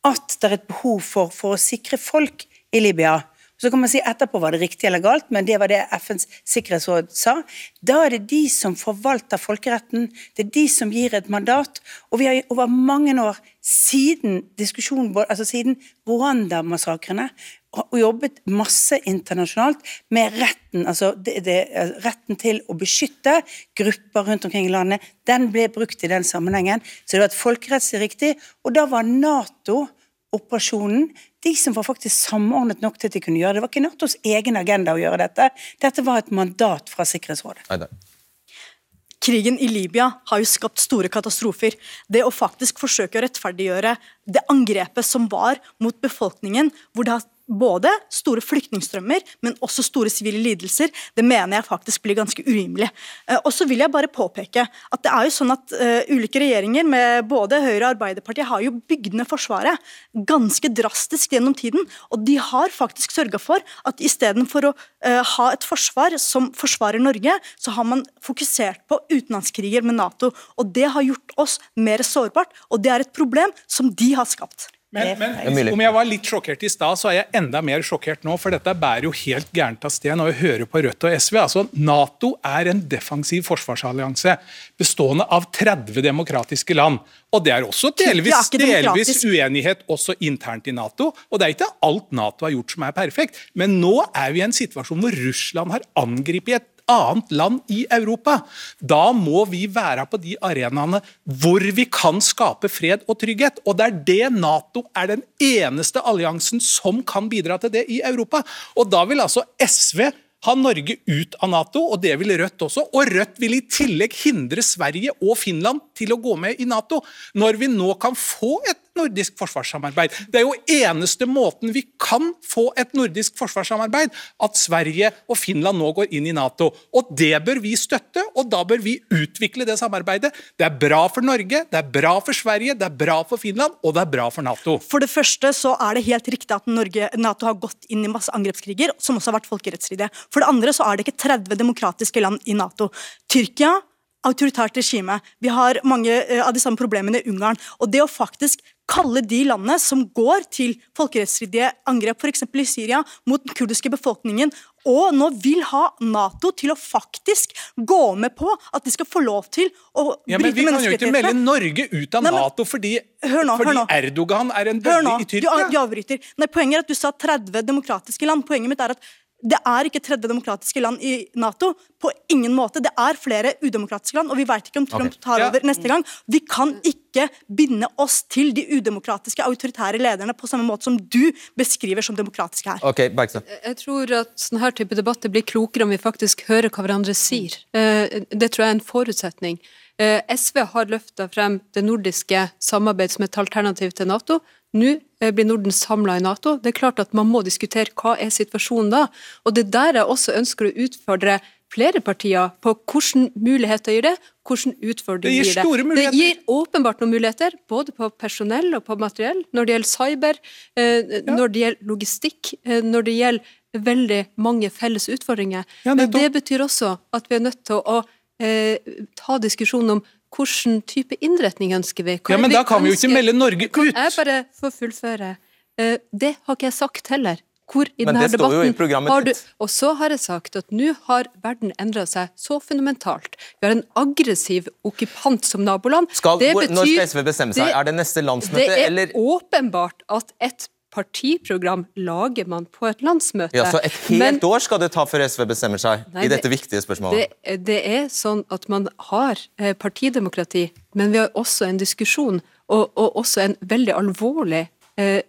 at det er et behov for, for å sikre folk i Libya, så kan man si etterpå var det riktig eller galt, men det var det FNs sikkerhetsråd sa. Da er det de som forvalter folkeretten, det er de som gir et mandat. Og vi har over mange år, siden diskusjonen, altså siden Rwanda-massakrene, og jobbet masse internasjonalt med retten, altså det, det, retten til å beskytte grupper rundt omkring i landet. Den ble brukt i den sammenhengen. Så det var et folkerettslig riktig. Og da var Nato-operasjonen de som var faktisk samordnet nok til at de kunne gjøre det. Det var ikke Natos egen agenda å gjøre dette. Dette var et mandat fra Sikkerhetsrådet. Nei, nei. krigen i Libya har jo skapt store katastrofer. Det å faktisk forsøke å rettferdiggjøre det angrepet som var mot befolkningen, hvor det har både store flyktningstrømmer, men også store sivile lidelser, det mener jeg faktisk blir ganske urimelig. Eh, Og så vil jeg bare påpeke at det er jo sånn at eh, ulike regjeringer med både Høyre og Arbeiderpartiet har jo bygd ned Forsvaret ganske drastisk gjennom tiden, og de har faktisk sørga for at istedenfor å eh, ha et forsvar som forsvarer Norge, så har man fokusert på utenlandskriger med Nato, og det har gjort oss mer sårbart, og det er et problem som de har skapt. Men, men om jeg var litt sjokkert i stad, så er jeg enda mer sjokkert nå. For dette bærer jo helt gærent av sted når jeg hører på Rødt og SV. Altså, Nato er en defensiv forsvarsallianse bestående av 30 demokratiske land. Og det er også delvis, er delvis uenighet også internt i Nato. Og det er ikke alt Nato har gjort som er perfekt. Men nå er vi i en situasjon hvor Russland har angrepet et annet land i Europa. Da må vi være på de arenaene hvor vi kan skape fred og trygghet. Og det er det Nato er den eneste alliansen som kan bidra til det i Europa. Og da vil altså SV ha Norge ut av Nato, og det vil Rødt også. Og Rødt vil i tillegg hindre Sverige og Finland til å gå med i Nato, når vi nå kan få et nordisk forsvarssamarbeid. Det er jo eneste måten vi kan få et nordisk forsvarssamarbeid, at Sverige og Finland nå går inn i Nato. Og det bør vi støtte, og da bør vi utvikle det samarbeidet. Det er bra for Norge, det er bra for Sverige, det er bra for Finland, og det er bra for Nato. For det første så er det helt riktig at Norge, Nato har gått inn i masse angrepskriger, som også har vært folkerettsstridige. For det andre så er det ikke 30 demokratiske land i Nato. Tyrkia autoritært regime. Vi har mange eh, av de samme problemene i Ungarn. Og det å faktisk kalle de landene som går til folkerettsstridige angrep, f.eks. i Syria, mot den kurdiske befolkningen, og nå vil ha Nato til å faktisk gå med på at de skal få lov til å Ja, men bryte Vi kan jo ikke melde. Norge ut av Nei, men- Nato fordi, Hør nå, hør nå. Erdogan er en Hør i bølle i du, du avbryter. Nei, poenget er at du sa 30 demokratiske land. Poenget mitt er at det er ikke 30 demokratiske land i Nato. På ingen måte. Det er flere udemokratiske land, og vi vet ikke om Trump okay. tar Ja. over neste gang. Vi kan ikke binde oss til de udemokratiske, autoritære lederne på samme måte som du beskriver som demokratiske her. Ok, Bergstø. Jeg tror at sånne type debatter blir klokere om vi faktisk hører hva hverandre sier. Eh, Det tror jeg er en forutsetning. Eh, SV har løfta frem det nordiske samarbeid som et alternativ til Nato. Nå eh, blir Norden samla i Nato. Det er klart at man må diskutere hva er situasjonen da. Og det er der jeg også ønsker å utfordre flere partier på hvilke muligheter gir det, hvilke utfordringer Det gir gir det. Det gir åpenbart noen muligheter, både på personell og på materiell, når det gjelder cyber, eh, når det gjelder logistikk, eh, når det gjelder veldig mange felles utfordringer. Men det betyr også at vi er nødt til å ta diskusjonen om hvilken type innretning ønsker vi. Hva Ja, men men da kan vi jo ikke melde Norge Kan ut. jeg bare få fullføre? Eh, det har ikke jeg sagt heller. Hvor i denne debatten har du. Og så har jeg sagt at nå har verden endra seg så fundamentalt. Vi har en aggressiv okkupant som naboland. Skal, Det betyr, når skal SV bestemme seg? det- er det neste landsmøte, Det er eller åpenbart at et partiprogram lager man på et landsmøte. ja, Så et helt Men- år skal det ta før SV bestemmer seg Nei, i dette det- viktige spørsmålet? Det, det er sånn at man har eh, partidemokrati, men vi har også en diskusjon, og, og også en veldig alvorlig eh,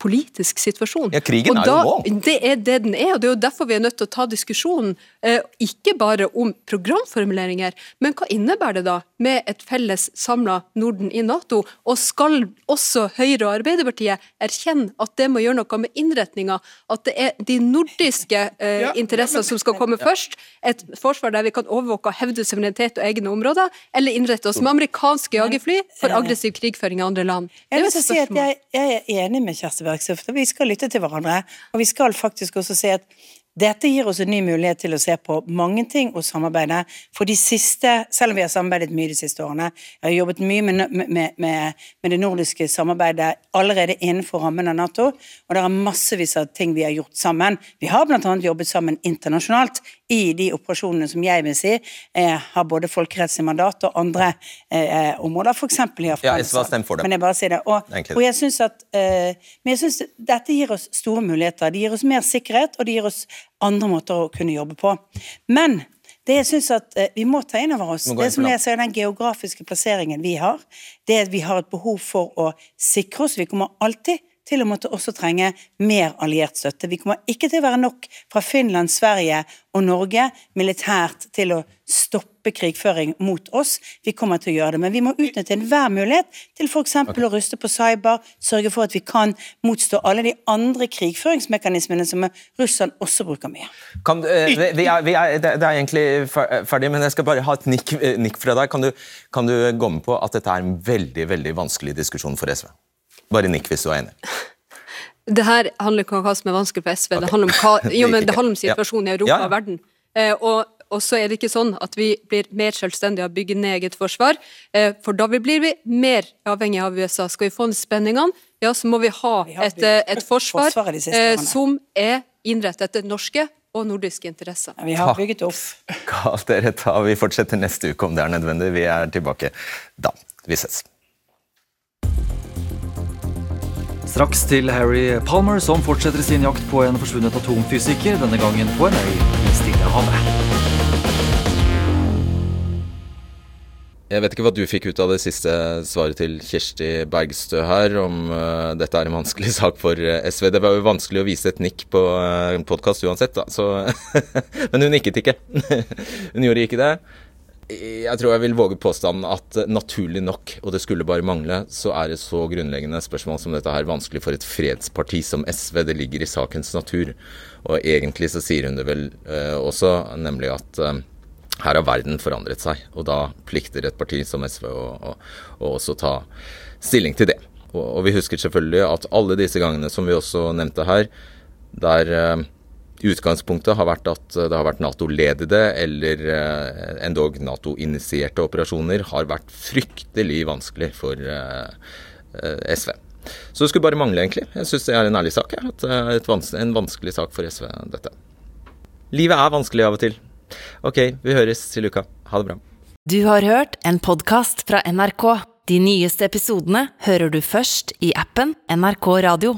politisk situasjon. Ja, krigen og er jo da, nå. Det er det den er, og det er jo derfor vi er nødt til å ta diskusjonen, eh, ikke bare om programformuleringer, men hva innebærer det da med et felles samla Norden i Nato, og skal også Høyre og Arbeiderpartiet erkjenne at det må gjøre noe med innretninga, at det er de nordiske eh, Ja, interesser som skal komme først, et forsvar der vi kan overvåke og hevde suverenitet og egne områder, eller innrette oss med amerikanske jagerfly for aggressiv krigføring i andre land. Det er jo et spørsmål. jeg, jeg er enig med Kjersti Bergstø. Vi skal lytte til hverandre, og vi skal faktisk også se at dette gir oss en ny mulighet til å se på mange ting og samarbeide. For de siste, selv om vi har samarbeidet mye de siste årene, jeg har jobbet mye med, med, med, med det nordiske samarbeidet allerede innenfor rammen av Nato, og det er massevis av ting vi har gjort sammen. Vi har bl.a. jobbet sammen internasjonalt i de operasjonene som jeg vil si eh, har både folkerettslig mandat og andre eh, områder, f.eks. i Afghanistan. Ja. Men jeg bare sier det. Og, og jeg synes at eh, Men jeg syns dette gir oss store muligheter. Det gir oss mer sikkerhet, og det gir oss andre måter å kunne jobbe på. Men det jeg synes at eh, vi må ta inn over oss, det som jeg ser den geografiske plasseringen vi har, det er at vi har et behov for å sikre oss. Vi kommer alltid til å måtte også trenge mer alliert støtte. Vi kommer ikke til å være nok fra Finland, Sverige og Norge militært til å stoppe krigføring mot oss. Vi kommer til å gjøre det, men vi må utnytte enhver mulighet til f.eks. å ruste på cyber, sørge for at vi kan motstå alle de andre krigføringsmekanismene som Russland også bruker mye. Kan, eh, vi, vi er, vi er, det, er egentlig ferdig, men jeg skal bare ha et nikk, eh, nikk fra deg. Kan du, kan du gå med på at dette er en veldig veldig vanskelig diskusjon for SV? Bare nikk hvis du er enig. [LAUGHS] Det her handler ikke om hva som er vanskelig for SV, det handler om, hva, [LAUGHS] jo, men det handler om situasjonen i Europa Ja, og verden. Eh, og, og så er det ikke sånn at vi blir mer selvstendige av å bygge ned eget forsvar, eh, for da blir vi mer avhengig av USA. Skal vi få ned spenningene, ja, så må vi ha et, eh, et forsvar eh, som er innrettet etter norske og nordiske interesser. Vi har Takk. bygget opp Skal dere ta, Vi fortsetter neste uke om det er nødvendig. Vi er tilbake da. Vi ses. Straks til Harry Palmer, som fortsetter sin jakt på en forsvunnet atomfysiker, denne gangen på en øy i Stillehavet. Jeg vet ikke hva du fikk ut av det siste svaret til Kjersti Bergstø her, om uh, dette er en vanskelig [LAUGHS] sak for eh, SV. Det var jo vanskelig å vise et nikk på uh, podkast uansett, da. Så [LAUGHS] Men hun nikket ikke. [LAUGHS] hun gjorde ikke det. Jeg tror jeg vil våge påstanden at eh, naturlig nok, og det skulle bare mangle, så er et så grunnleggende spørsmål som dette her vanskelig for et fredsparti som SV. Det ligger i sakens natur. Og egentlig så sier hun det vel eh, også, nemlig at eh, her har verden forandret seg, og da plikter et parti som SV å, å, å også ta stilling til det. Og, og vi husker selvfølgelig at alle disse gangene som vi også nevnte her, der eh, utgangspunktet har vært at det har vært Nato-ledede eller eh, endog Nato-initierte operasjoner, har vært fryktelig vanskelig for eh, eh, SV. Så det skulle bare mangle, egentlig. Jeg syns det er en ærlig sak. Vans en vanskelig sak for SV, dette. Livet er vanskelig av og til. Ok, vi høres til uka. Ha det bra. Du har hørt en podkast fra NRK. De nyeste episodene hører du først i appen NRK Radio.